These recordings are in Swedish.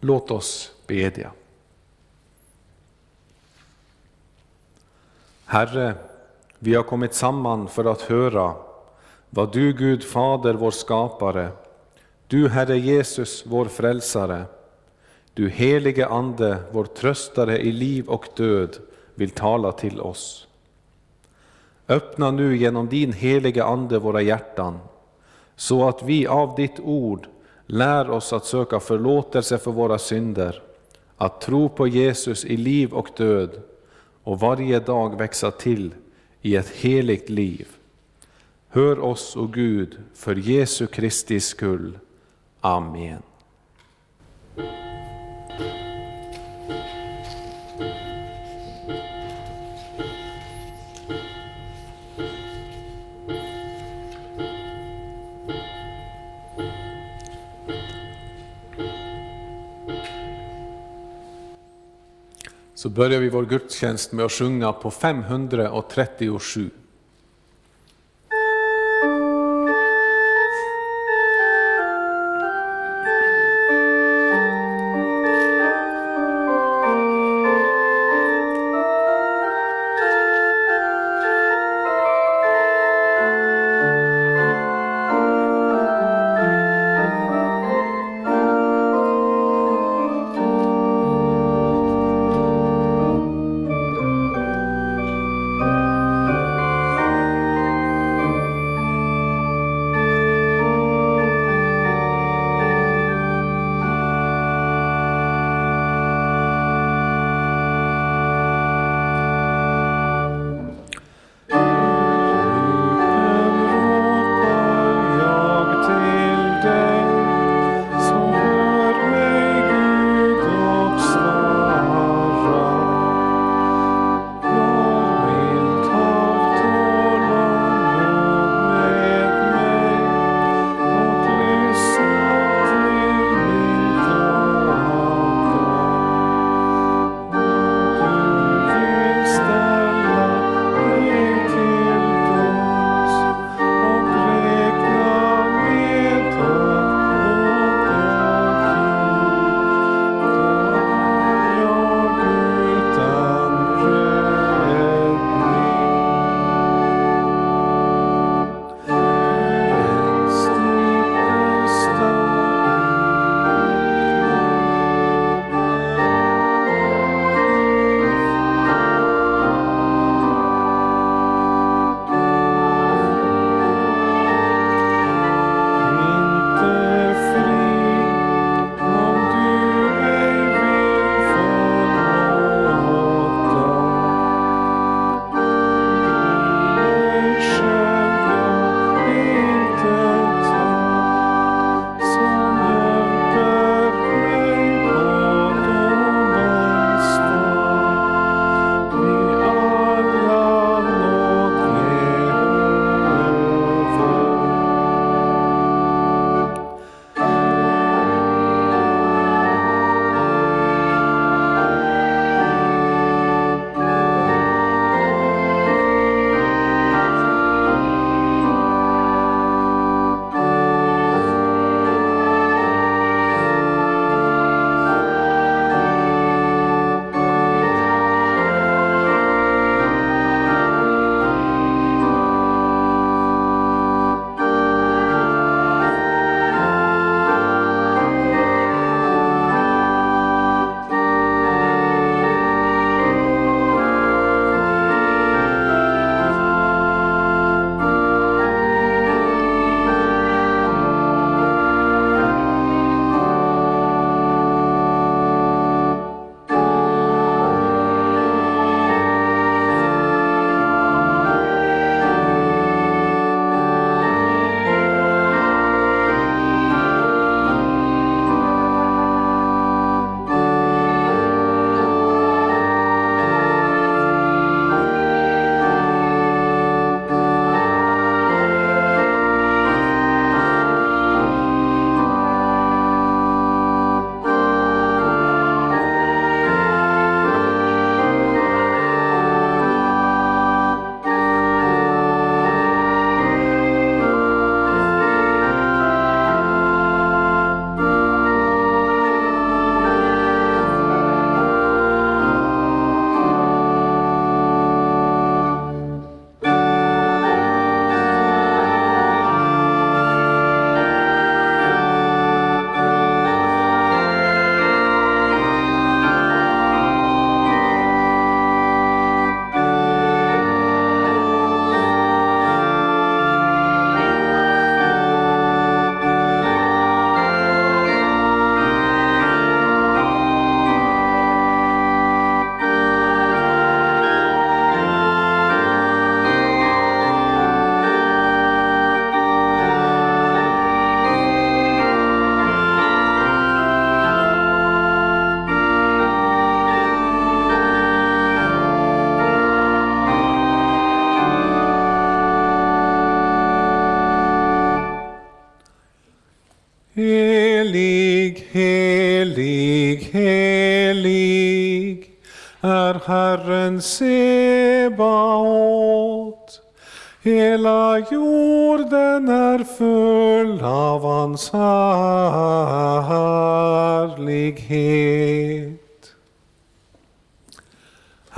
Låt oss bedja. Herre, vi har kommit samman för att höra vad du Gud Fader, vår skapare, du Herre Jesus, vår frälsare, du helige Ande, vår tröstare i liv och död, vill tala till oss. Öppna nu genom din helige Ande våra hjärtan, så att vi av ditt ord lär oss att söka förlåtelse för våra synder, att tro på Jesus i liv och död och varje dag växa till i ett heligt liv. Hör oss, o Gud, för Jesu Kristi skull. Amen. Så börjar vi vår gudstjänst med att sjunga på 537.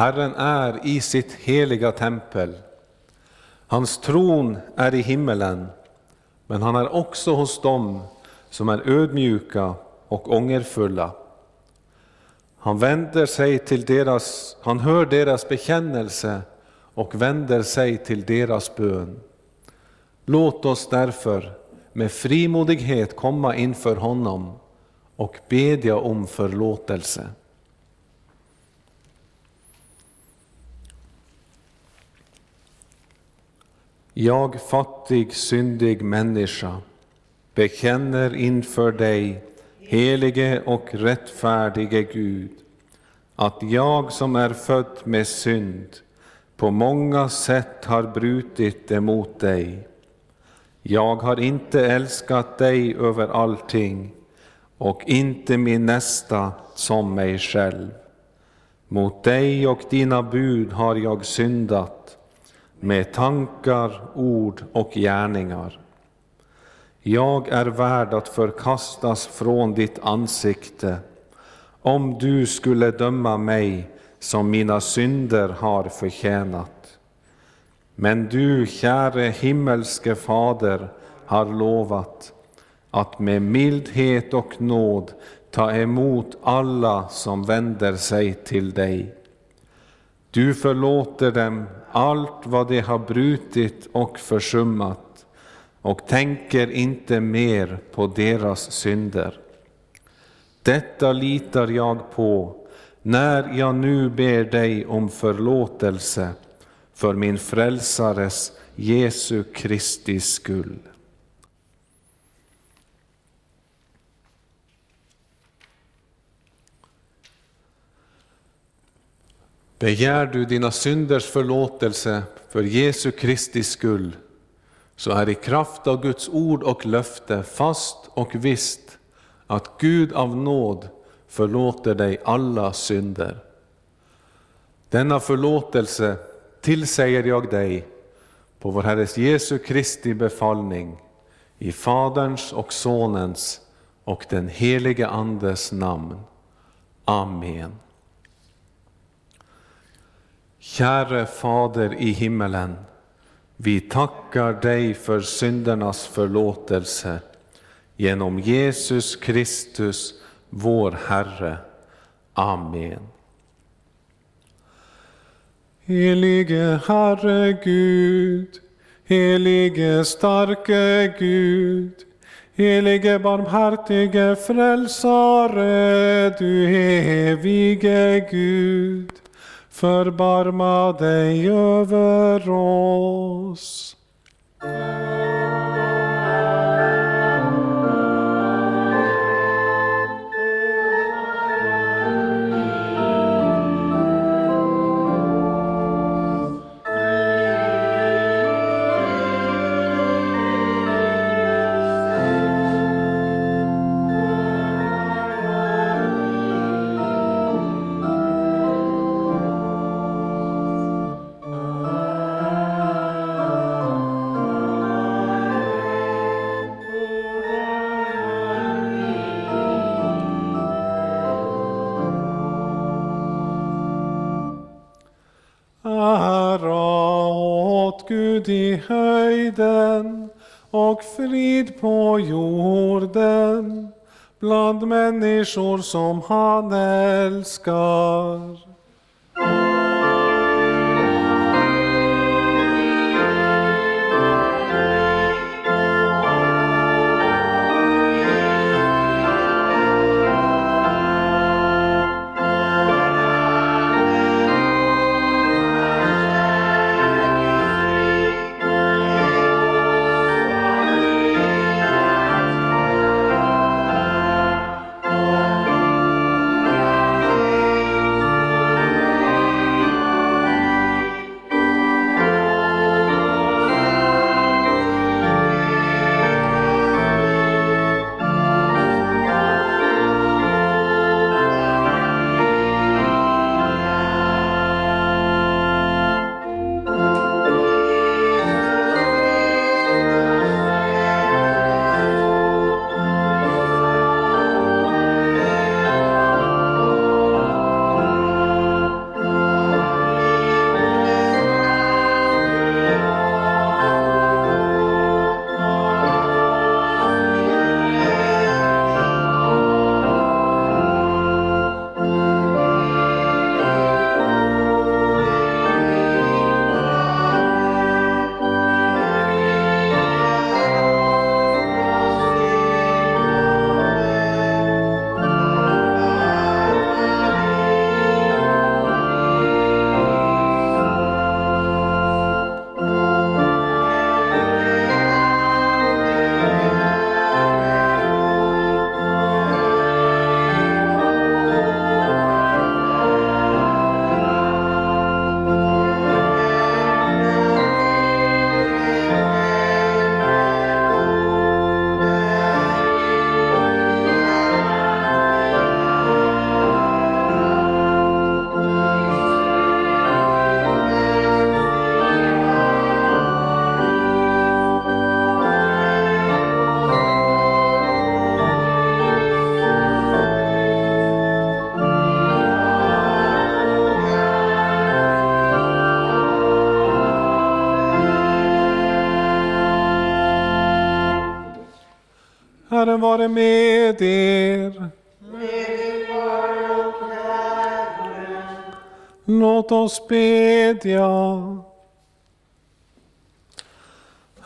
Herren är i sitt heliga tempel. Hans tron är i himmelen, men han är också hos dem som är ödmjuka och ångerfulla. Han vänder sig till deras, han hör deras bekännelse och vänder sig till deras bön. Låt oss därför med frimodighet komma inför honom och bedja om förlåtelse. Jag fattig, syndig människa bekänner inför dig, helige och rättfärdige Gud, att jag som är född med synd på många sätt har brutit emot dig. Jag har inte älskat dig över allting och inte min nästa som mig själv. Mot dig och dina bud har jag syndat med tankar, ord och gärningar. Jag är värd att förkastas från ditt ansikte om du skulle döma mig som mina synder har förtjänat. Men du, käre himmelske Fader, har lovat att med mildhet och nåd ta emot alla som vänder sig till dig. Du förlåter dem allt vad de har brutit och försummat och tänker inte mer på deras synder. Detta litar jag på när jag nu ber dig om förlåtelse för min frälsares Jesu Kristi skull. Begär du dina synders förlåtelse för Jesu Kristi skull, så är i kraft av Guds ord och löfte fast och visst att Gud av nåd förlåter dig alla synder. Denna förlåtelse tillsäger jag dig på vår Herres Jesu Kristi befallning i Faderns och Sonens och den helige Andes namn. Amen. Käre Fader i himmelen, vi tackar dig för syndernas förlåtelse genom Jesus Kristus, vår Herre. Amen. Helige Herre Gud, helige starke Gud, helige barmhärtige frälsare, du evige Gud, förbarma dig över oss. På jorden bland människor som han älskar. Vare med er. Låt oss bedja.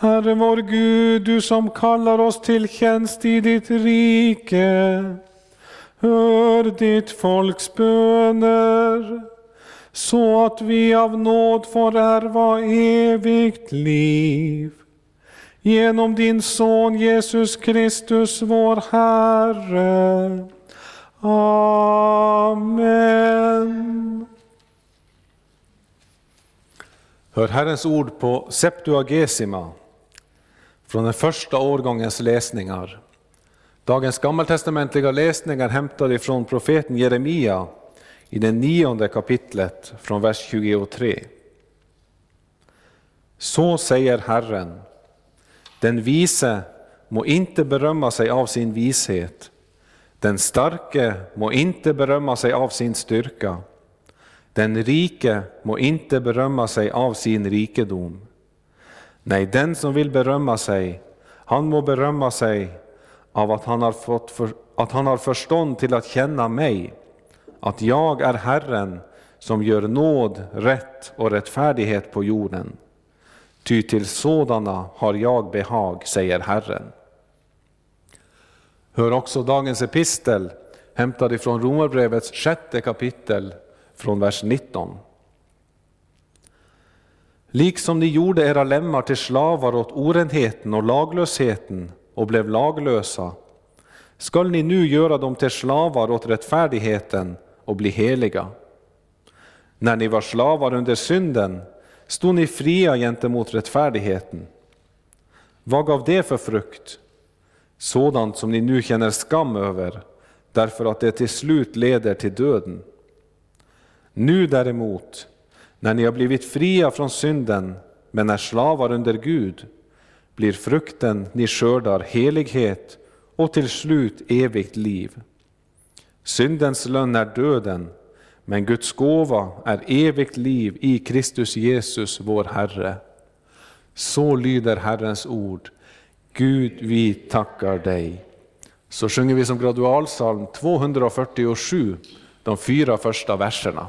Herre vår Gud, du som kallar oss till tjänst i ditt rike. Hör ditt folks böner så att vi av nåd får ärva evigt liv. Genom din son Jesus Kristus, vår Herre. Amen. Hör Herrens ord på Septuagesima från den första årgångens läsningar. Dagens gammaltestamentliga läsningar hämtar ifrån profeten Jeremia i det nionde kapitlet från vers 23. Så säger Herren, den vise må inte berömma sig av sin vishet, den starke må inte berömma sig av sin styrka, den rike må inte berömma sig av sin rikedom. Nej, den som vill berömma sig, han må berömma sig av att han har, fått för, att han har förstånd till att känna mig, att jag är Herren som gör nåd, rätt och rättfärdighet på jorden. Ty till sådana har jag behag, säger Herren. Hör också dagens epistel hämtad ifrån Romarbrevets sjätte kapitel från vers 19. Liksom ni gjorde era lemmar till slavar åt orenheten och laglösheten och blev laglösa, skall ni nu göra dem till slavar åt rättfärdigheten och bli heliga. När ni var slavar under synden stod ni fria gentemot rättfärdigheten. Vad gav det för frukt? Sådant som ni nu känner skam över, därför att det till slut leder till döden. Nu däremot, när ni har blivit fria från synden, men är slavar under Gud, blir frukten ni skördar helighet och till slut evigt liv. Syndens lön är döden, men Guds gåva är evigt liv i Kristus Jesus, vår Herre. Så lyder Herrens ord. Gud, vi tackar dig. Så sjunger vi som gradualsalm 247, de fyra första verserna.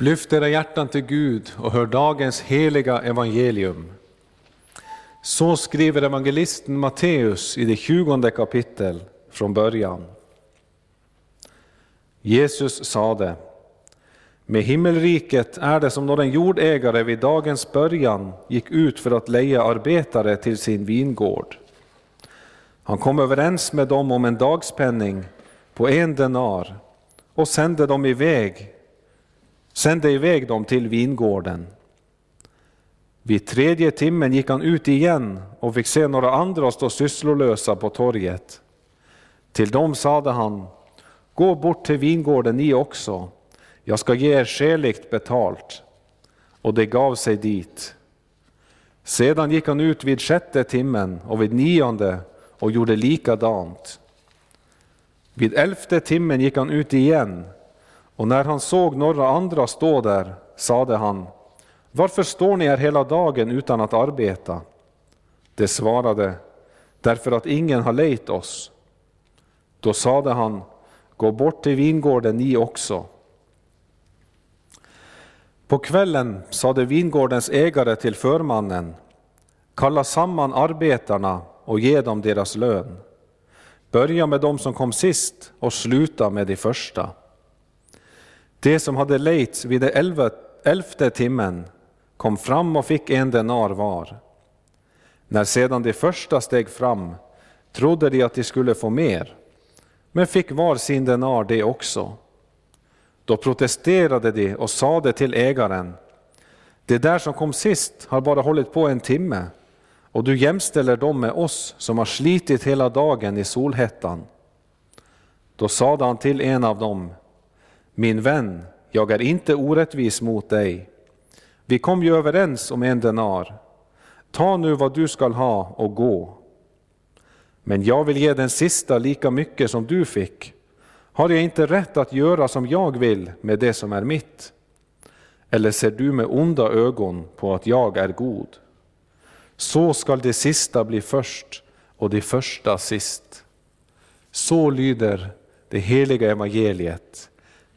Lyft era hjärtan till Gud och hör dagens heliga evangelium. Så skriver evangelisten Matteus i det tjugonde kapitel från början. Jesus sade, med himmelriket är det som när en jordägare vid dagens början gick ut för att leja arbetare till sin vingård. Han kom överens med dem om en dagspenning på en denar och sände dem iväg sände iväg dem till vingården. Vid tredje timmen gick han ut igen och fick se några andra stå sysslolösa på torget. Till dem sade han, gå bort till vingården ni också, jag ska ge er skäligt betalt. Och det gav sig dit. Sedan gick han ut vid sjätte timmen och vid nionde och gjorde likadant. Vid elfte timmen gick han ut igen och när han såg några andra stå där sade han, varför står ni här hela dagen utan att arbeta? De svarade, därför att ingen har lejt oss. Då sade han, gå bort till vingården ni också. På kvällen sade vingårdens ägare till förmannen, kalla samman arbetarna och ge dem deras lön. Börja med dem som kom sist och sluta med de första. De som hade lejts vid den elfte timmen kom fram och fick en denar var. När sedan de första steg fram trodde de att de skulle få mer, men fick var sin denar det också. Då protesterade de och sade till ägaren, det där som kom sist har bara hållit på en timme, och du jämställer dem med oss som har slitit hela dagen i solhettan. Då sade han till en av dem, min vän, jag är inte orättvis mot dig. Vi kom ju överens om en denar. Ta nu vad du skall ha och gå. Men jag vill ge den sista lika mycket som du fick. Har jag inte rätt att göra som jag vill med det som är mitt? Eller ser du med onda ögon på att jag är god? Så skall det sista bli först och det första sist. Så lyder det heliga evangeliet.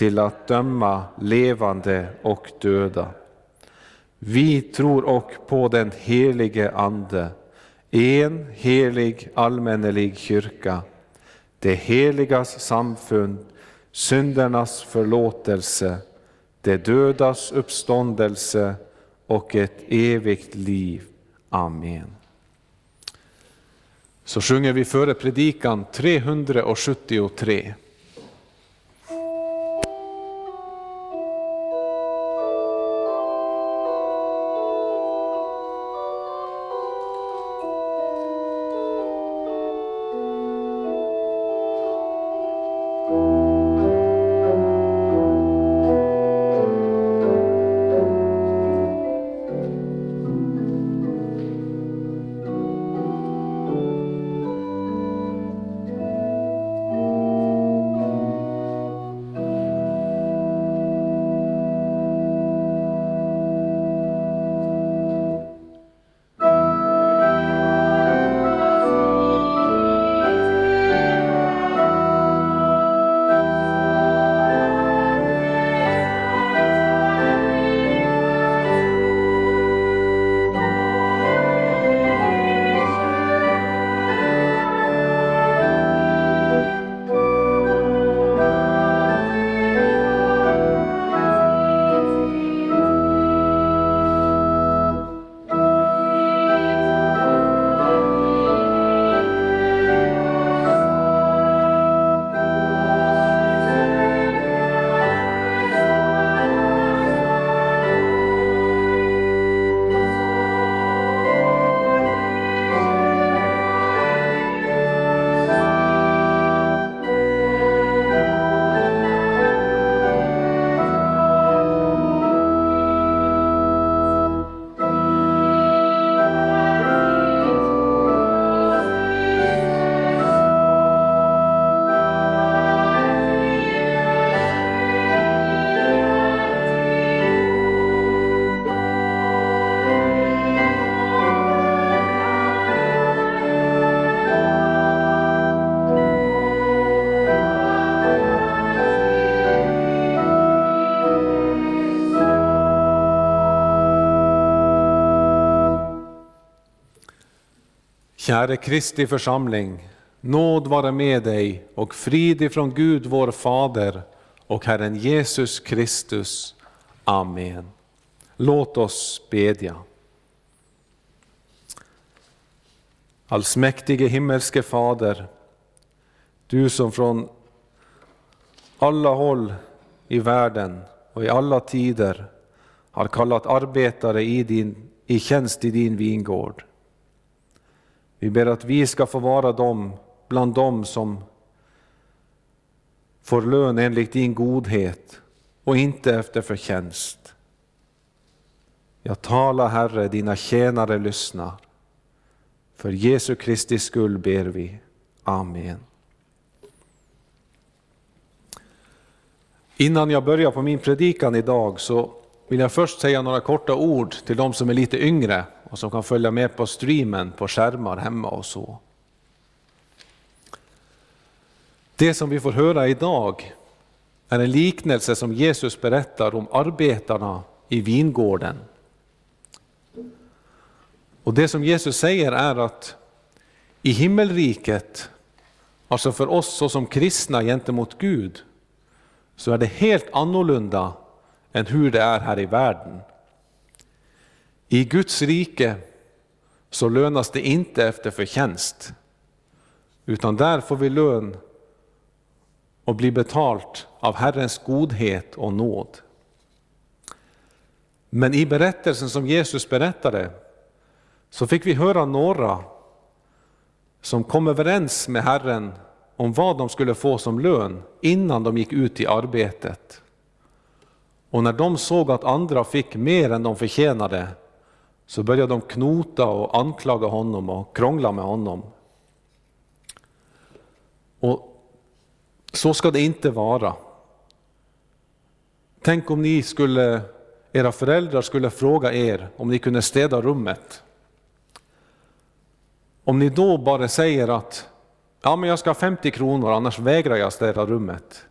till att döma levande och döda. Vi tror och på den helige Ande, en helig allmännelig kyrka, det heligas samfund, syndernas förlåtelse, det dödas uppståndelse och ett evigt liv. Amen. Så sjunger vi före predikan 373. Käre Kristi församling, nåd vare med dig och frid ifrån Gud vår Fader och Herren Jesus Kristus. Amen. Låt oss bedja. Allsmäktige himmelske Fader, du som från alla håll i världen och i alla tider har kallat arbetare i, din, i tjänst i din vingård. Vi ber att vi ska få vara dem, bland dem som får lön enligt din godhet och inte efter förtjänst. Jag talar Herre, dina tjänare lyssnar. För Jesu Kristi skull ber vi. Amen. Innan jag börjar på min predikan idag så vill jag först säga några korta ord till de som är lite yngre och som kan följa med på streamen på skärmar hemma och så. Det som vi får höra idag är en liknelse som Jesus berättar om arbetarna i vingården. Och det som Jesus säger är att i himmelriket, alltså för oss såsom kristna gentemot Gud, så är det helt annorlunda än hur det är här i världen. I Guds rike så lönas det inte efter förtjänst, utan där får vi lön och blir betalt av Herrens godhet och nåd. Men i berättelsen som Jesus berättade så fick vi höra några som kom överens med Herren om vad de skulle få som lön innan de gick ut i arbetet. Och när de såg att andra fick mer än de förtjänade så började de knota och anklaga honom och krångla med honom. Och så ska det inte vara. Tänk om ni skulle, era föräldrar skulle fråga er om ni kunde städa rummet. Om ni då bara säger att ja, men jag ska ha 50 kronor annars vägrar jag städa rummet.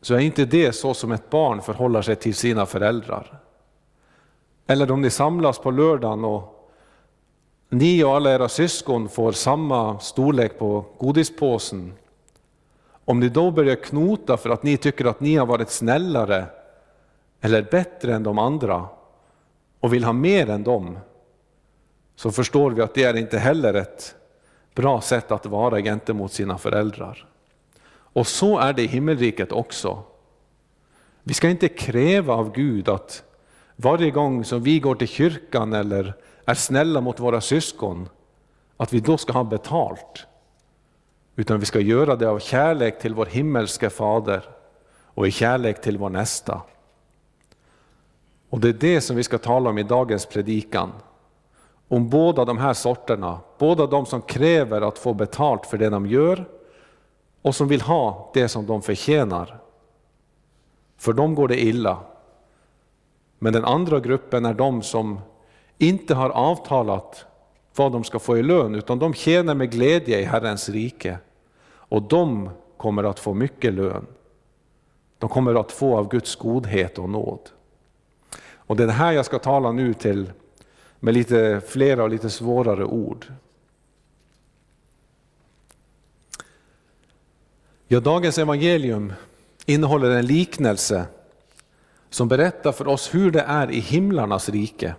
Så är inte det så som ett barn förhåller sig till sina föräldrar. Eller om ni samlas på lördagen och ni och alla era syskon får samma storlek på godispåsen. Om ni då börjar knota för att ni tycker att ni har varit snällare eller bättre än de andra och vill ha mer än dem, så förstår vi att det är inte heller ett bra sätt att vara gentemot sina föräldrar. Och så är det i himmelriket också. Vi ska inte kräva av Gud att varje gång som vi går till kyrkan eller är snälla mot våra syskon, att vi då ska ha betalt. Utan vi ska göra det av kärlek till vår himmelske Fader och i kärlek till vår nästa. Och det är det som vi ska tala om i dagens predikan. Om båda de här sorterna, båda de som kräver att få betalt för det de gör och som vill ha det som de förtjänar. För dem går det illa. Men den andra gruppen är de som inte har avtalat vad de ska få i lön, utan de tjänar med glädje i Herrens rike. Och de kommer att få mycket lön. De kommer att få av Guds godhet och nåd. Och det är det här jag ska tala nu till med lite flera och lite svårare ord. Ja, dagens evangelium innehåller en liknelse som berättar för oss hur det är i himlarnas rike.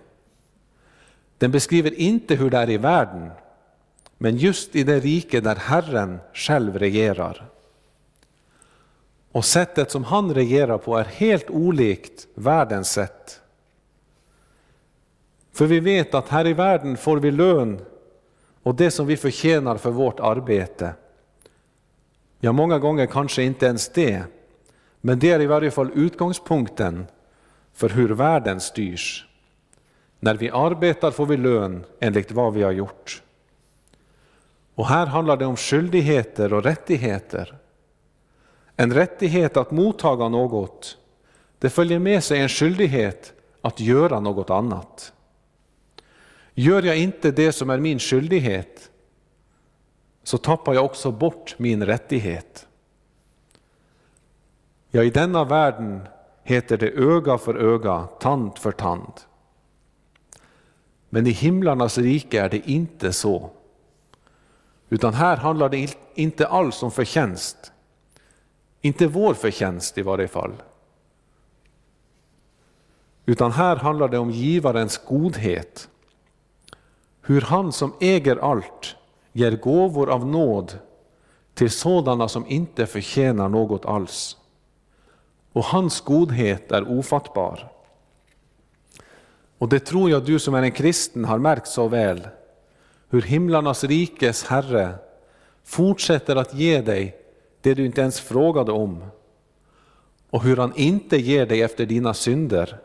Den beskriver inte hur det är i världen, men just i det rike där Herren själv regerar. Och sättet som han regerar på är helt olikt världens sätt. För vi vet att här i världen får vi lön och det som vi förtjänar för vårt arbete. Ja, många gånger kanske inte ens det, men det är i varje fall utgångspunkten för hur världen styrs. När vi arbetar får vi lön enligt vad vi har gjort. Och här handlar det om skyldigheter och rättigheter. En rättighet att mottaga något, det följer med sig en skyldighet att göra något annat. Gör jag inte det som är min skyldighet, så tappar jag också bort min rättighet. Ja, i denna världen heter det öga för öga, tand för tand. Men i himlarnas rike är det inte så. Utan här handlar det inte alls om förtjänst. Inte vår förtjänst i varje fall. Utan här handlar det om givarens godhet. Hur han som äger allt ger gåvor av nåd till sådana som inte förtjänar något alls. Och hans godhet är ofattbar. Och det tror jag du som är en kristen har märkt så väl, hur himlarnas rikes Herre fortsätter att ge dig det du inte ens frågade om, och hur han inte ger dig efter dina synder,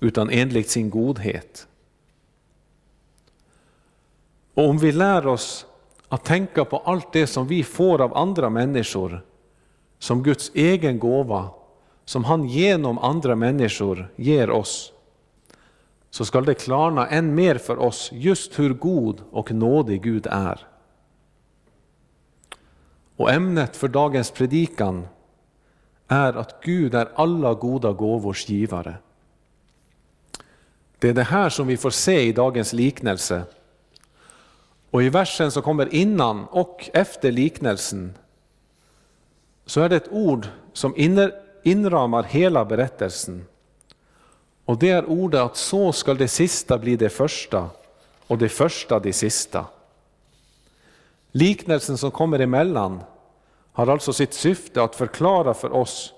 utan enligt sin godhet. Och om vi lär oss att tänka på allt det som vi får av andra människor som Guds egen gåva, som han genom andra människor ger oss, så skall det klarna än mer för oss just hur god och nådig Gud är. Och ämnet för dagens predikan är att Gud är alla goda gåvors givare. Det är det här som vi får se i dagens liknelse. Och i versen som kommer innan och efter liknelsen så är det ett ord som inramar hela berättelsen. Och det är ordet att så skall det sista bli det första och det första det sista. Liknelsen som kommer emellan har alltså sitt syfte att förklara för oss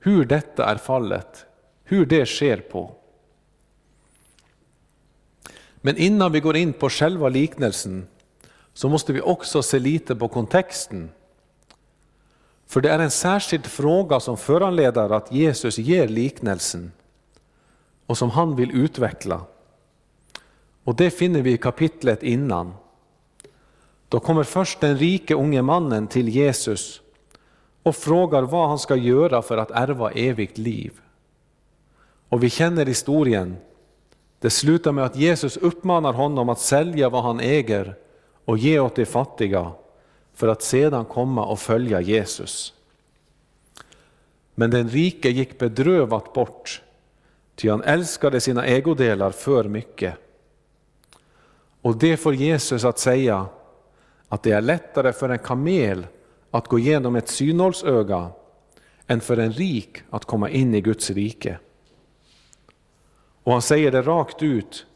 hur detta är fallet, hur det sker på. Men innan vi går in på själva liknelsen så måste vi också se lite på kontexten. För det är en särskild fråga som föranleder att Jesus ger liknelsen och som han vill utveckla. Och det finner vi i kapitlet innan. Då kommer först den rike unge mannen till Jesus och frågar vad han ska göra för att ärva evigt liv. Och vi känner historien. Det slutar med att Jesus uppmanar honom att sälja vad han äger och ge åt de fattiga för att sedan komma och följa Jesus. Men den rike gick bedrövat bort, ty han älskade sina ägodelar för mycket. Och det får Jesus att säga att det är lättare för en kamel att gå igenom ett synålsöga än för en rik att komma in i Guds rike. Och han säger det rakt ut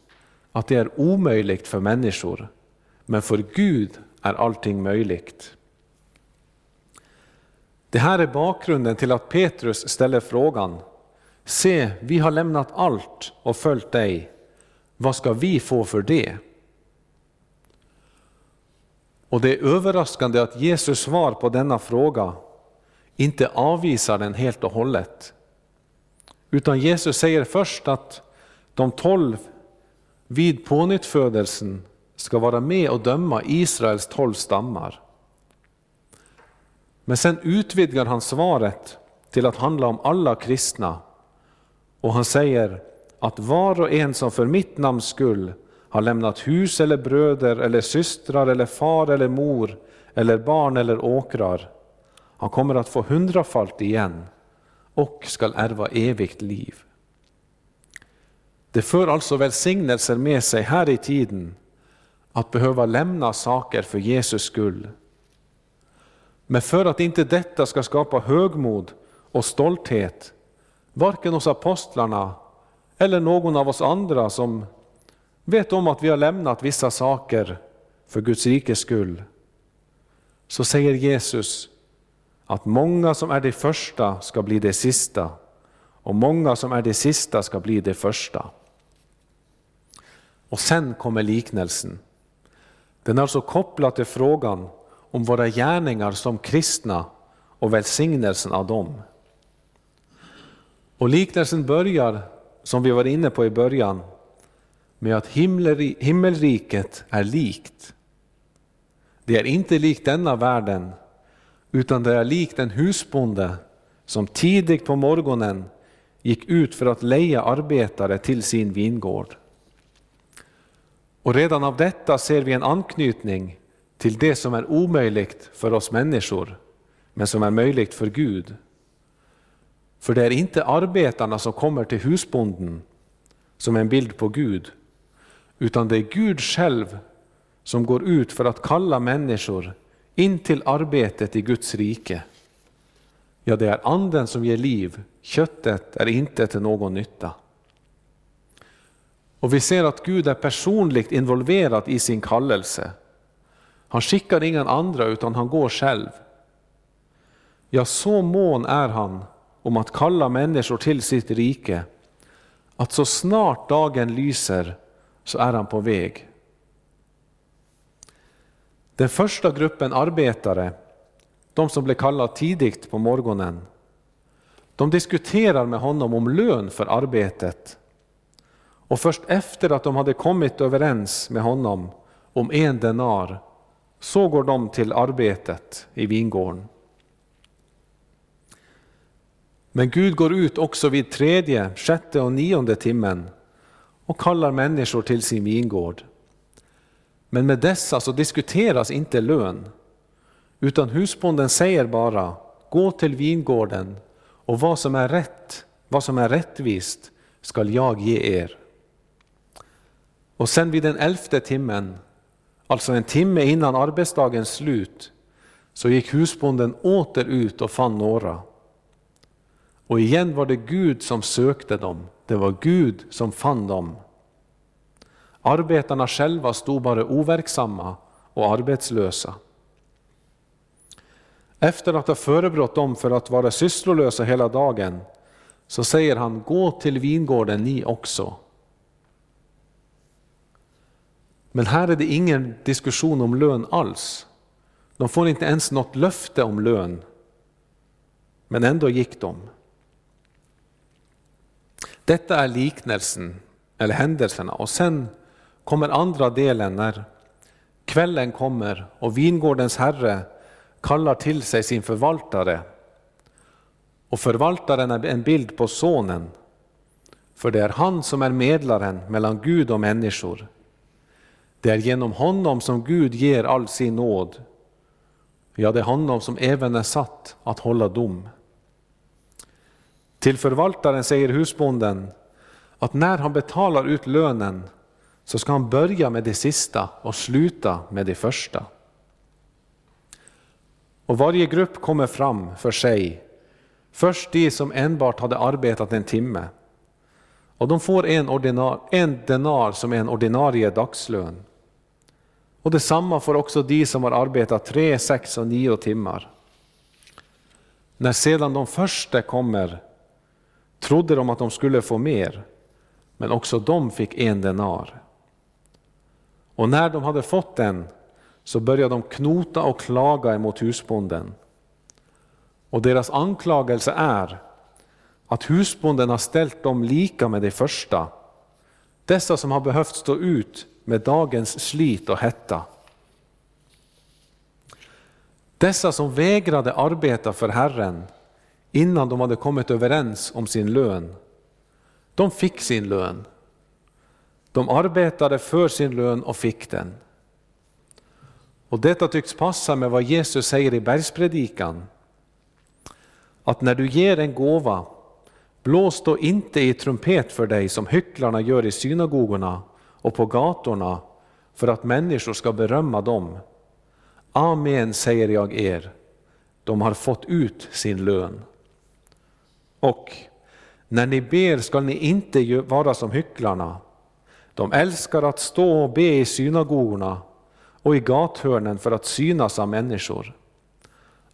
att det är omöjligt för människor, men för Gud är allting möjligt. Det här är bakgrunden till att Petrus ställer frågan Se, vi har lämnat allt och följt dig. Vad ska vi få för det? Och det är överraskande att Jesus svar på denna fråga inte avvisar den helt och hållet. Utan Jesus säger först att de tolv vid pånyttfödelsen ska vara med och döma Israels tolv stammar. Men sen utvidgar han svaret till att handla om alla kristna och han säger att var och en som för mitt namns skull har lämnat hus eller bröder eller systrar eller far eller mor eller barn eller åkrar, han kommer att få hundrafalt igen och skall ärva evigt liv. Det för alltså välsignelser med sig här i tiden att behöva lämna saker för Jesus skull. Men för att inte detta ska skapa högmod och stolthet, varken hos apostlarna eller någon av oss andra som vet om att vi har lämnat vissa saker för Guds rikes skull, så säger Jesus att många som är de första ska bli de sista och många som är de sista ska bli de första. Och sen kommer liknelsen. Den är alltså kopplad till frågan om våra gärningar som kristna och välsignelsen av dem. Och liknelsen börjar, som vi var inne på i början, med att himmelriket är likt. Det är inte likt denna världen, utan det är likt en husbonde som tidigt på morgonen gick ut för att leja arbetare till sin vingård. Och redan av detta ser vi en anknytning till det som är omöjligt för oss människor, men som är möjligt för Gud. För det är inte arbetarna som kommer till husbonden som en bild på Gud, utan det är Gud själv som går ut för att kalla människor in till arbetet i Guds rike. Ja, det är anden som ger liv, köttet är inte till någon nytta. Och vi ser att Gud är personligt involverad i sin kallelse. Han skickar ingen andra utan han går själv. Ja, så mån är han om att kalla människor till sitt rike att så snart dagen lyser så är han på väg. Den första gruppen arbetare, de som blev kallade tidigt på morgonen, de diskuterar med honom om lön för arbetet. Och först efter att de hade kommit överens med honom om en denar, så går de till arbetet i vingården. Men Gud går ut också vid tredje, sjätte och nionde timmen och kallar människor till sin vingård. Men med dessa så diskuteras inte lön, utan husbonden säger bara gå till vingården och vad som är rätt, vad som är rättvist skall jag ge er. Och sen vid den elfte timmen, alltså en timme innan arbetsdagens slut, så gick husbonden åter ut och fann några. Och igen var det Gud som sökte dem, det var Gud som fann dem. Arbetarna själva stod bara overksamma och arbetslösa. Efter att ha förebrått dem för att vara sysslolösa hela dagen, så säger han, gå till vingården ni också. Men här är det ingen diskussion om lön alls. De får inte ens något löfte om lön. Men ändå gick de. Detta är liknelsen, eller händelserna. Och sen kommer andra delen när kvällen kommer och vingårdens herre kallar till sig sin förvaltare. Och förvaltaren är en bild på sonen, för det är han som är medlaren mellan Gud och människor. Det är genom honom som Gud ger all sin nåd. Ja, det är honom som även är satt att hålla dom. Till förvaltaren säger husbonden att när han betalar ut lönen så ska han börja med det sista och sluta med det första. Och varje grupp kommer fram för sig. Först de som enbart hade arbetat en timme. Och de får en, ordinar, en denar som är en ordinarie dagslön. Och detsamma får också de som har arbetat tre, sex och nio timmar. När sedan de första kommer trodde de att de skulle få mer, men också de fick en denar. Och när de hade fått den så började de knota och klaga emot husbonden. Och deras anklagelse är att husbonden har ställt dem lika med de första, dessa som har behövt stå ut med dagens slit och hetta. Dessa som vägrade arbeta för Herren innan de hade kommit överens om sin lön, de fick sin lön. De arbetade för sin lön och fick den. Och detta tycks passa med vad Jesus säger i bergspredikan. Att när du ger en gåva, blås då inte i trumpet för dig som hycklarna gör i synagogorna och på gatorna för att människor ska berömma dem. Amen säger jag er, de har fått ut sin lön. Och när ni ber skall ni inte vara som hycklarna. De älskar att stå och be i synagogorna och i gathörnen för att synas av människor.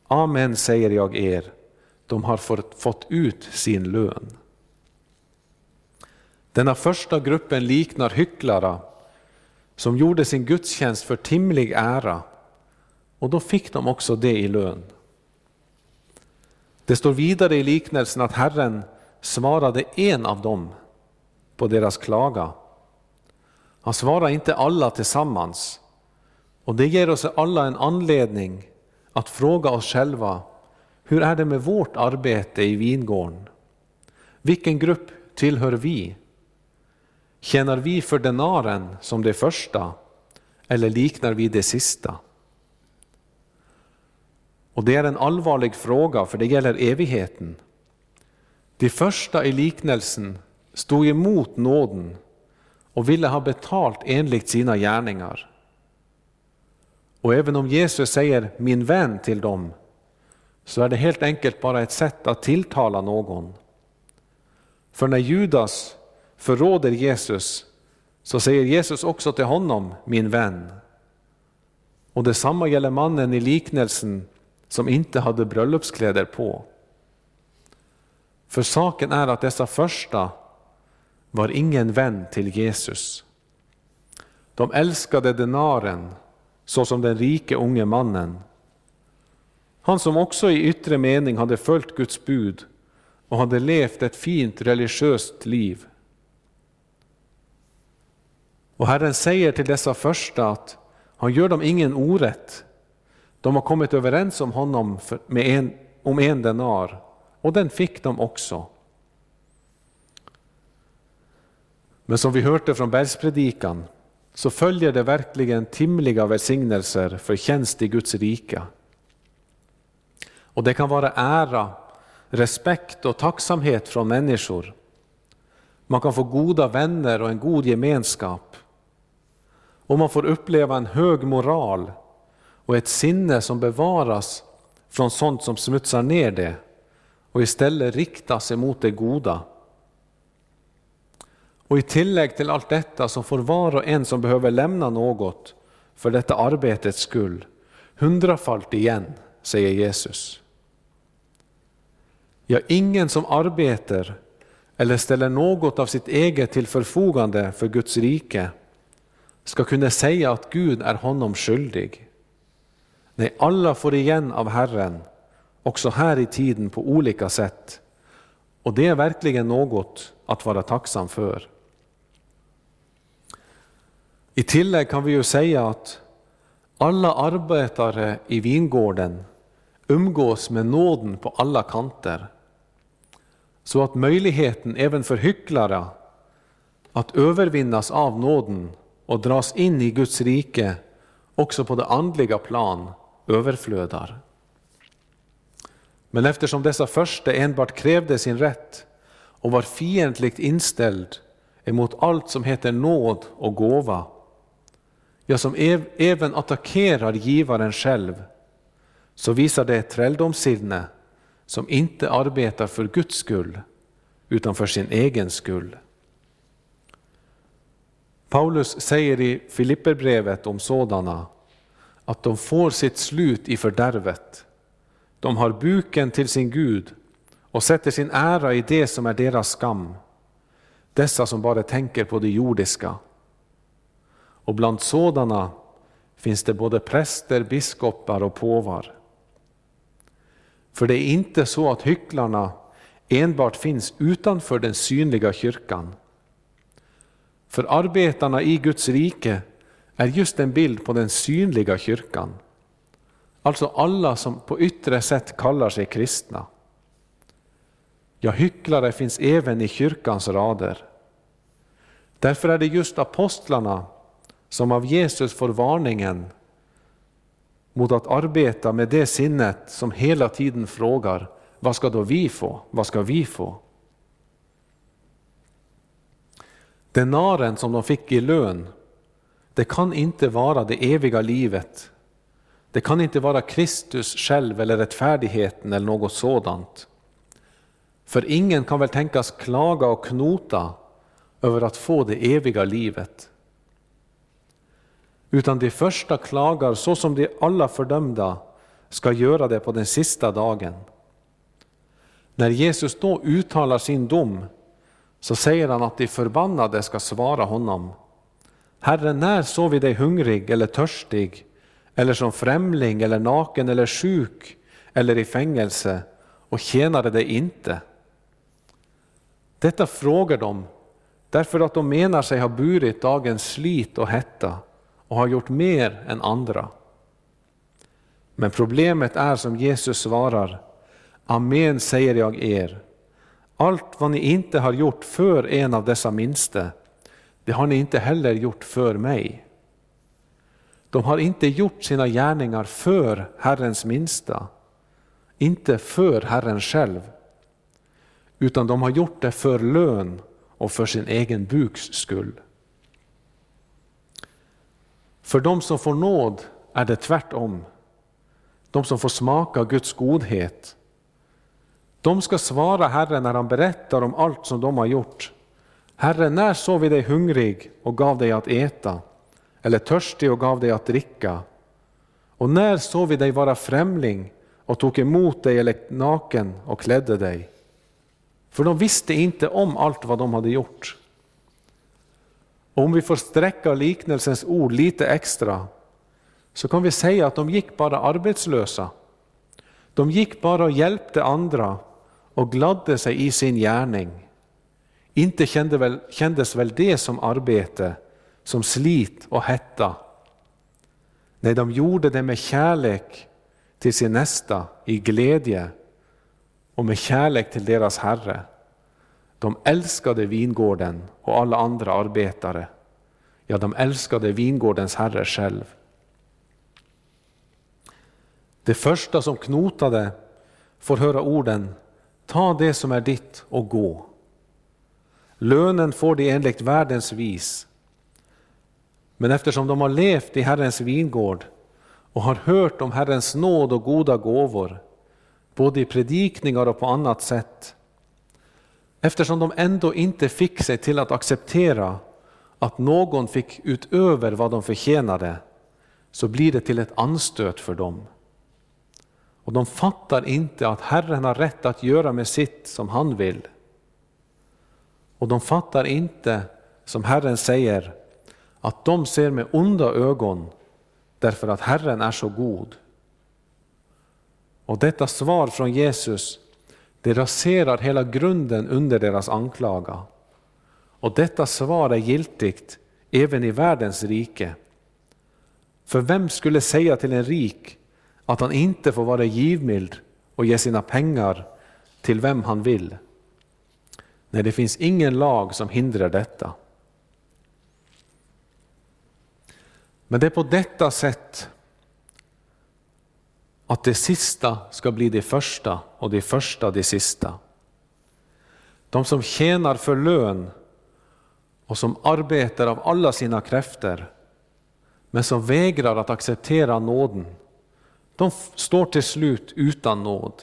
Amen säger jag er, de har fått ut sin lön. Denna första gruppen liknar hycklare som gjorde sin gudstjänst för timlig ära och då fick de också det i lön. Det står vidare i liknelsen att Herren svarade en av dem på deras klaga. Han svarade inte alla tillsammans. Och det ger oss alla en anledning att fråga oss själva, hur är det med vårt arbete i vingården? Vilken grupp tillhör vi? Tjänar vi för denaren som det första eller liknar vi det sista? Och det är en allvarlig fråga för det gäller evigheten. De första i liknelsen stod emot nåden och ville ha betalt enligt sina gärningar. Och även om Jesus säger min vän till dem, så är det helt enkelt bara ett sätt att tilltala någon. För när Judas förråder Jesus, så säger Jesus också till honom, min vän. Och detsamma gäller mannen i liknelsen som inte hade bröllopskläder på. För saken är att dessa första var ingen vän till Jesus. De älskade denaren såsom den rike unge mannen. Han som också i yttre mening hade följt Guds bud och hade levt ett fint religiöst liv. Och Herren säger till dessa första att han gör dem ingen orätt. De har kommit överens om honom med en, om en denar och den fick de också. Men som vi hörde från bergspredikan så följer det verkligen timliga välsignelser för tjänst i Guds rike. Och det kan vara ära, respekt och tacksamhet från människor. Man kan få goda vänner och en god gemenskap. Och man får uppleva en hög moral och ett sinne som bevaras från sånt som smutsar ner det och istället riktas emot det goda. Och i tillägg till allt detta så får var och en som behöver lämna något för detta arbetets skull hundrafalt igen, säger Jesus. Ja, ingen som arbetar eller ställer något av sitt eget till förfogande för Guds rike ska kunna säga att Gud är honom skyldig. Nej, alla får igen av Herren, också här i tiden på olika sätt. Och det är verkligen något att vara tacksam för. I tillägg kan vi ju säga att alla arbetare i vingården umgås med nåden på alla kanter. Så att möjligheten även för hycklare att övervinnas av nåden och dras in i Guds rike också på det andliga plan överflödar. Men eftersom dessa första enbart krävde sin rätt och var fientligt inställd emot allt som heter nåd och gåva, ja, som även attackerar givaren själv, så visar det ett träldomssinne som inte arbetar för Guds skull, utan för sin egen skull. Paulus säger i Filipperbrevet om sådana att de får sitt slut i fördärvet. De har buken till sin Gud och sätter sin ära i det som är deras skam. Dessa som bara tänker på det jordiska. Och bland sådana finns det både präster, biskopar och påvar. För det är inte så att hycklarna enbart finns utanför den synliga kyrkan. För arbetarna i Guds rike är just en bild på den synliga kyrkan. Alltså alla som på yttre sätt kallar sig kristna. Ja, hycklare finns även i kyrkans rader. Därför är det just apostlarna som av Jesus får varningen mot att arbeta med det sinnet som hela tiden frågar, vad ska då vi få? Vad ska vi få? Denaren som de fick i lön, det kan inte vara det eviga livet. Det kan inte vara Kristus själv eller rättfärdigheten eller något sådant. För ingen kan väl tänkas klaga och knota över att få det eviga livet. Utan de första klagar så som de alla fördömda ska göra det på den sista dagen. När Jesus då uttalar sin dom så säger han att de förbannade ska svara honom. Herre, när såg vi dig hungrig eller törstig, eller som främling, eller naken, eller sjuk, eller i fängelse, och tjänade dig inte? Detta frågar de därför att de menar sig ha burit dagens slit och hetta och har gjort mer än andra. Men problemet är som Jesus svarar, Amen säger jag er, allt vad ni inte har gjort för en av dessa minste, det har ni inte heller gjort för mig. De har inte gjort sina gärningar för Herrens minsta, inte för Herren själv, utan de har gjort det för lön och för sin egen buks skull. För de som får nåd är det tvärtom. De som får smaka Guds godhet. De ska svara Herren när han berättar om allt som de har gjort. Herre, när såg vi dig hungrig och gav dig att äta, eller törstig och gav dig att dricka? Och när såg vi dig vara främling och tog emot dig eller naken och klädde dig? För de visste inte om allt vad de hade gjort. Och om vi får sträcka liknelsens ord lite extra så kan vi säga att de gick bara arbetslösa. De gick bara och hjälpte andra och gladde sig i sin gärning. Inte kände väl, kändes väl det som arbete, som slit och hetta. Nej, de gjorde det med kärlek till sin nästa, i glädje och med kärlek till deras Herre. De älskade vingården och alla andra arbetare. Ja, de älskade vingårdens Herre själv. Det första som knotade får höra orden Ta det som är ditt och gå. Lönen får de enligt världens vis. Men eftersom de har levt i Herrens vingård och har hört om Herrens nåd och goda gåvor, både i predikningar och på annat sätt, eftersom de ändå inte fick sig till att acceptera att någon fick utöver vad de förtjänade, så blir det till ett anstöt för dem. Och de fattar inte att Herren har rätt att göra med sitt som han vill. Och de fattar inte, som Herren säger, att de ser med onda ögon därför att Herren är så god. Och detta svar från Jesus, det raserar hela grunden under deras anklaga. Och detta svar är giltigt även i världens rike. För vem skulle säga till en rik att han inte får vara givmild och ge sina pengar till vem han vill? Nej, det finns ingen lag som hindrar detta. Men det är på detta sätt att det sista ska bli det första och det första det sista. De som tjänar för lön och som arbetar av alla sina krafter men som vägrar att acceptera nåden, de står till slut utan nåd.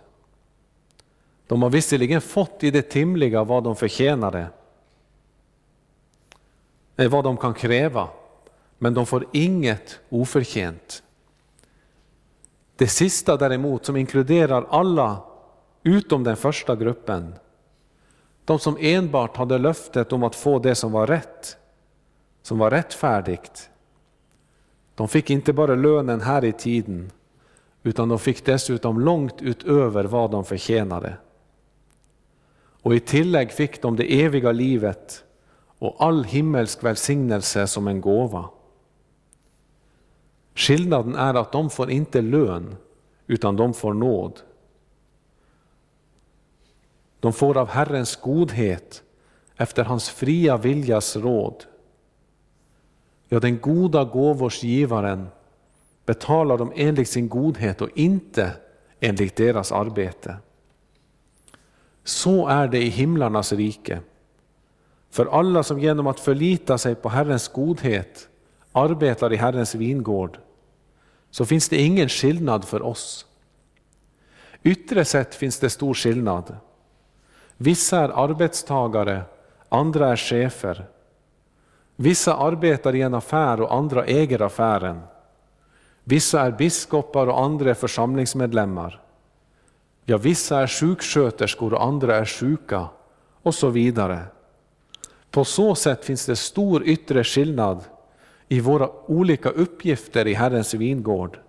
De har visserligen fått i det timliga vad de förtjänade, eh, vad de kan kräva, men de får inget oförtjänt. Det sista däremot, som inkluderar alla utom den första gruppen, de som enbart hade löftet om att få det som var rätt, som var rättfärdigt, de fick inte bara lönen här i tiden, utan de fick dessutom långt utöver vad de förtjänade. Och i tillägg fick de det eviga livet och all himmelsk välsignelse som en gåva. Skillnaden är att de får inte lön, utan de får nåd. De får av Herrens godhet efter hans fria viljas råd. Ja, den goda gåvors givaren betalar dem enligt sin godhet och inte enligt deras arbete. Så är det i himlarnas rike. För alla som genom att förlita sig på Herrens godhet arbetar i Herrens vingård, så finns det ingen skillnad för oss. Yttre sett finns det stor skillnad. Vissa är arbetstagare, andra är chefer. Vissa arbetar i en affär och andra äger affären. Vissa är biskopar och andra är församlingsmedlemmar. Ja, vissa är sjuksköterskor och andra är sjuka och så vidare. På så sätt finns det stor yttre skillnad i våra olika uppgifter i Herrens vingård.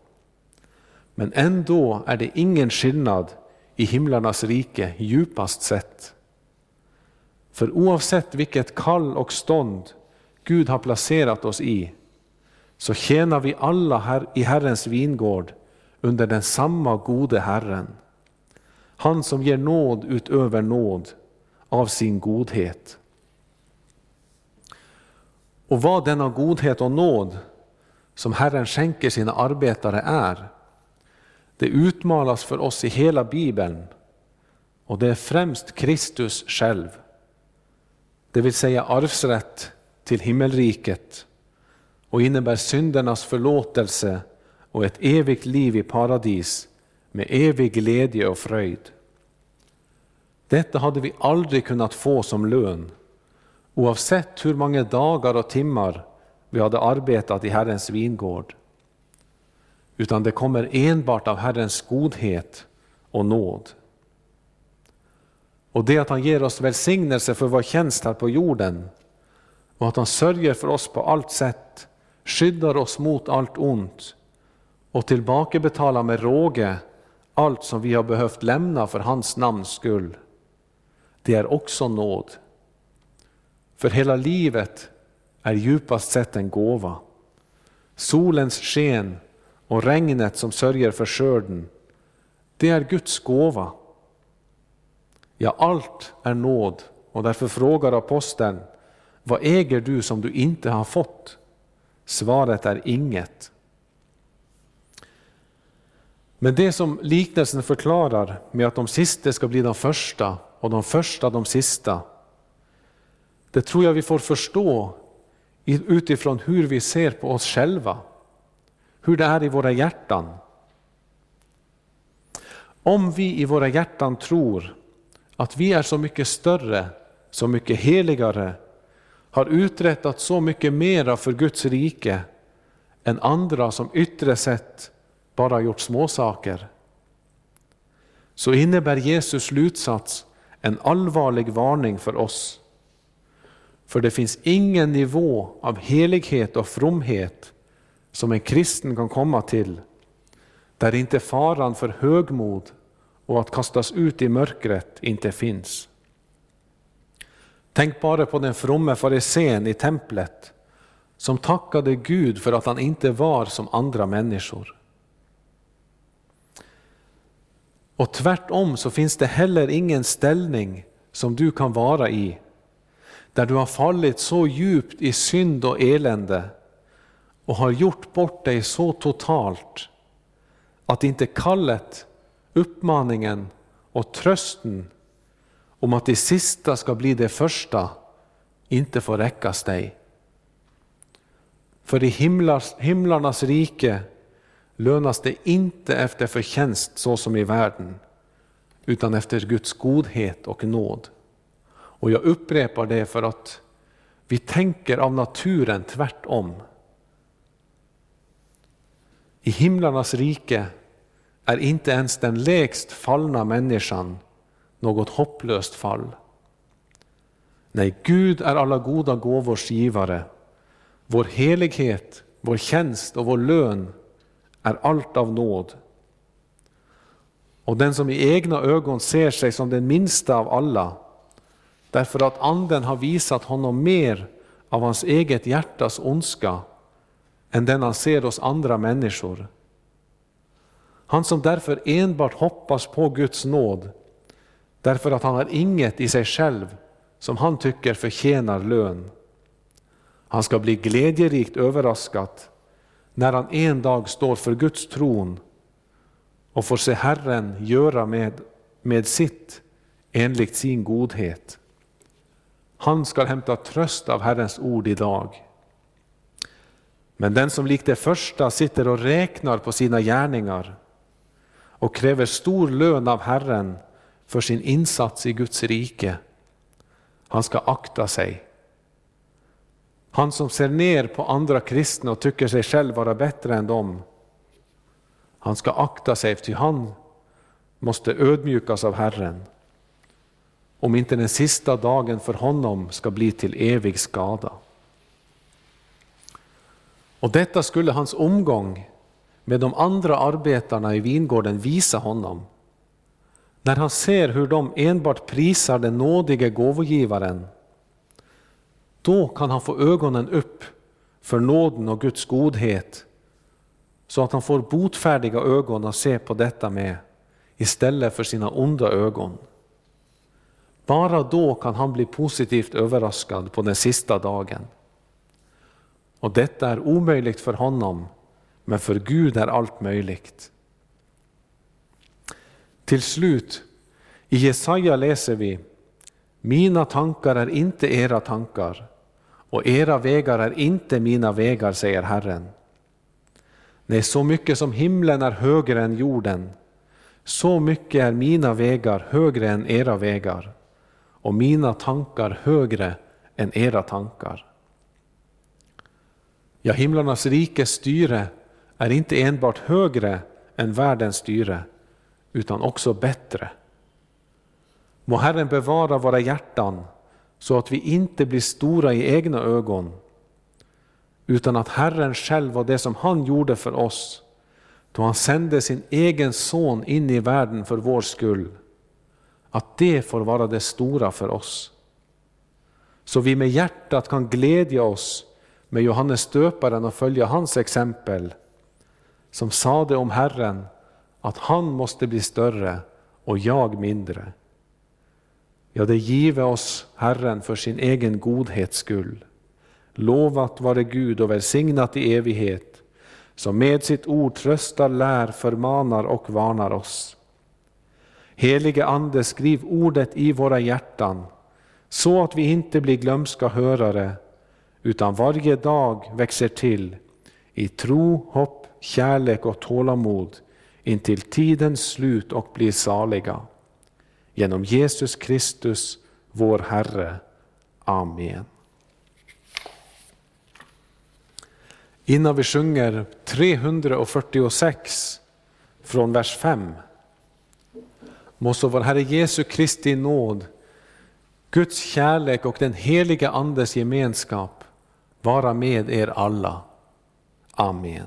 Men ändå är det ingen skillnad i himlarnas rike djupast sett. För oavsett vilket kall och stånd Gud har placerat oss i, så tjänar vi alla här i Herrens vingård under den samma gode Herren. Han som ger nåd utöver nåd av sin godhet. Och vad denna godhet och nåd som Herren skänker sina arbetare är, det utmalas för oss i hela Bibeln och det är främst Kristus själv. Det vill säga arvsrätt till himmelriket och innebär syndernas förlåtelse och ett evigt liv i paradis med evig glädje och fröjd. Detta hade vi aldrig kunnat få som lön, oavsett hur många dagar och timmar vi hade arbetat i Herrens vingård. Utan det kommer enbart av Herrens godhet och nåd. Och det att han ger oss välsignelse för vår tjänst här på jorden och att han sörjer för oss på allt sätt, skyddar oss mot allt ont och tillbakabetalar med råge allt som vi har behövt lämna för hans namns skull. Det är också nåd. För hela livet är djupast sett en gåva. Solens sken och regnet som sörjer för skörden, det är Guds gåva. Ja, allt är nåd och därför frågar aposteln, vad äger du som du inte har fått? Svaret är inget. Men det som liknelsen förklarar med att de sista ska bli de första och de första de sista, det tror jag vi får förstå utifrån hur vi ser på oss själva, hur det är i våra hjärtan. Om vi i våra hjärtan tror att vi är så mycket större, så mycket heligare, har uträttat så mycket mera för Guds rike än andra som yttre sett bara gjort småsaker, så innebär Jesus slutsats en allvarlig varning för oss. För det finns ingen nivå av helighet och fromhet som en kristen kan komma till, där inte faran för högmod och att kastas ut i mörkret inte finns. Tänk bara på den fromme farisén i templet som tackade Gud för att han inte var som andra människor. Och tvärtom så finns det heller ingen ställning som du kan vara i, där du har fallit så djupt i synd och elände och har gjort bort dig så totalt att inte kallet, uppmaningen och trösten om att det sista ska bli det första inte får räckas dig. För i himlarnas rike lönas det inte efter förtjänst så som i världen, utan efter Guds godhet och nåd. Och jag upprepar det för att vi tänker av naturen tvärtom. I himlarnas rike är inte ens den lägst fallna människan något hopplöst fall. Nej, Gud är alla goda gåvors givare. Vår helighet, vår tjänst och vår lön är allt av nåd. Och den som i egna ögon ser sig som den minsta av alla, därför att anden har visat honom mer av hans eget hjärtas ondska än den han ser hos andra människor. Han som därför enbart hoppas på Guds nåd, därför att han har inget i sig själv som han tycker förtjänar lön. Han ska bli glädjerikt överraskad när han en dag står för Guds tron och får se Herren göra med, med sitt enligt sin godhet. Han ska hämta tröst av Herrens ord idag. Men den som likt det första sitter och räknar på sina gärningar och kräver stor lön av Herren för sin insats i Guds rike, han ska akta sig han som ser ner på andra kristna och tycker sig själv vara bättre än dem. Han ska akta sig, ty han måste ödmjukas av Herren. Om inte den sista dagen för honom ska bli till evig skada. Och detta skulle hans omgång med de andra arbetarna i vingården visa honom. När han ser hur de enbart prisar den nådige gåvogivaren då kan han få ögonen upp för nåden och Guds godhet så att han får botfärdiga ögon att se på detta med istället för sina onda ögon. Bara då kan han bli positivt överraskad på den sista dagen. Och detta är omöjligt för honom, men för Gud är allt möjligt. Till slut, i Jesaja läser vi Mina tankar är inte era tankar och era vägar är inte mina vägar, säger Herren. Nej, så mycket som himlen är högre än jorden, så mycket är mina vägar högre än era vägar och mina tankar högre än era tankar. Ja, himlarnas rikes styre är inte enbart högre än världens styre, utan också bättre. Må Herren bevara våra hjärtan så att vi inte blir stora i egna ögon, utan att Herren själv och det som han gjorde för oss, då han sände sin egen son in i världen för vår skull, att det får vara det stora för oss. Så vi med hjärtat kan glädja oss med Johannes döparen och följa hans exempel, som sade om Herren att han måste bli större och jag mindre. Ja, det give oss Herren för sin egen godhets skull. Lovat vare Gud och välsignat i evighet, som med sitt ord tröstar, lär, förmanar och varnar oss. Helige Ande, skriv ordet i våra hjärtan, så att vi inte blir glömska hörare, utan varje dag växer till i tro, hopp, kärlek och tålamod intill tidens slut och blir saliga. Genom Jesus Kristus, vår Herre. Amen. Innan vi sjunger 346 från vers 5 må så vår Herre Jesu Kristi nåd, Guds kärlek och den heliga Andes gemenskap vara med er alla. Amen.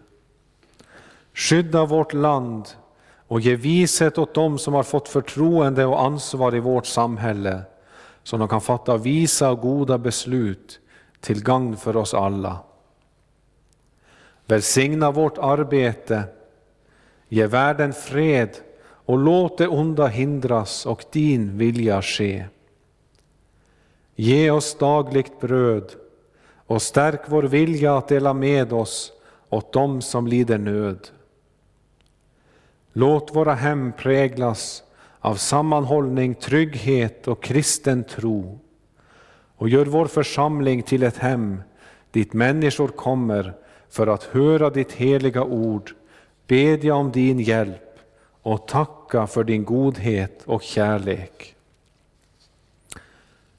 Skydda vårt land och ge vishet åt dem som har fått förtroende och ansvar i vårt samhälle, så de kan fatta visa och goda beslut till gagn för oss alla. Välsigna vårt arbete, ge världen fred och låt det onda hindras och din vilja ske. Ge oss dagligt bröd och stärk vår vilja att dela med oss åt dem som lider nöd. Låt våra hem präglas av sammanhållning, trygghet och kristen tro och gör vår församling till ett hem dit människor kommer för att höra ditt heliga ord, bedja om din hjälp och tacka för din godhet och kärlek.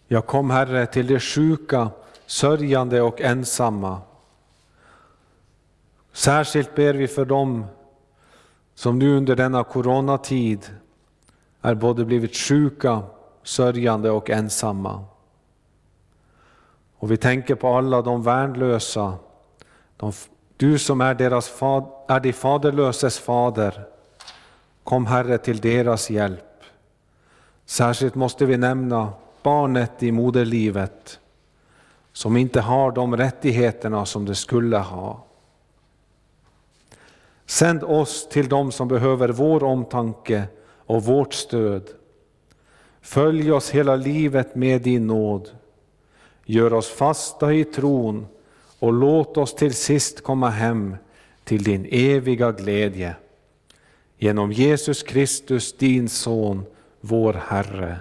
Jag kom, Herre, till de sjuka, sörjande och ensamma. Särskilt ber vi för dem som nu under denna coronatid är både blivit sjuka, sörjande och ensamma. Och vi tänker på alla de värnlösa, de, du som är, deras fad, är de faderlöses fader. Kom Herre till deras hjälp. Särskilt måste vi nämna barnet i moderlivet som inte har de rättigheterna som det skulle ha. Sänd oss till dem som behöver vår omtanke och vårt stöd. Följ oss hela livet med din nåd. Gör oss fasta i tron och låt oss till sist komma hem till din eviga glädje. Genom Jesus Kristus, din Son, vår Herre.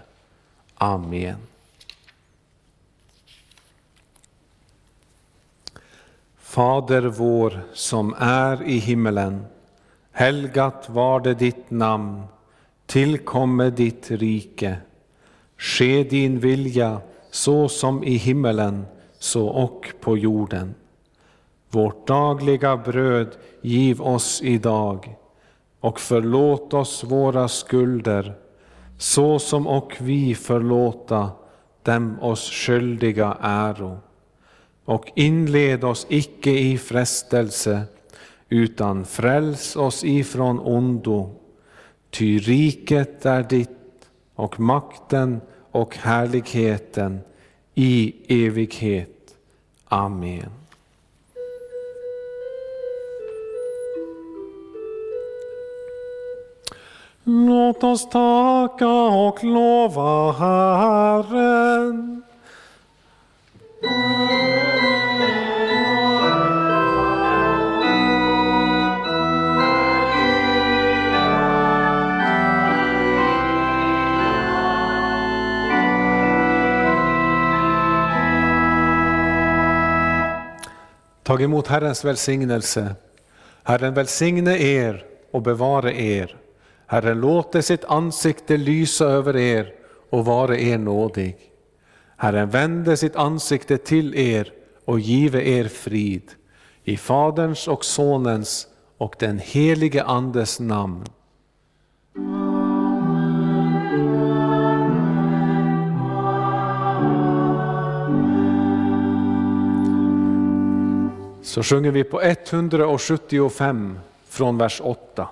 Amen. Fader vår som är i himmelen. Helgat var det ditt namn. Tillkomme ditt rike. Ske din vilja så som i himmelen, så och på jorden. Vårt dagliga bröd giv oss idag och förlåt oss våra skulder så som och vi förlåta dem oss skyldiga äro och inled oss icke i frestelse, utan fräls oss ifrån ondo. Ty riket är ditt och makten och härligheten i evighet. Amen. Låt oss tacka och lova Herren. Tag emot Herrens välsignelse. Herren välsigne er och bevare er. Herren låter sitt ansikte lysa över er och vare er nådig. Herren vände sitt ansikte till er och give er frid. I Faderns och Sonens och den helige Andes namn. Så sjunger vi på 175 från vers 8.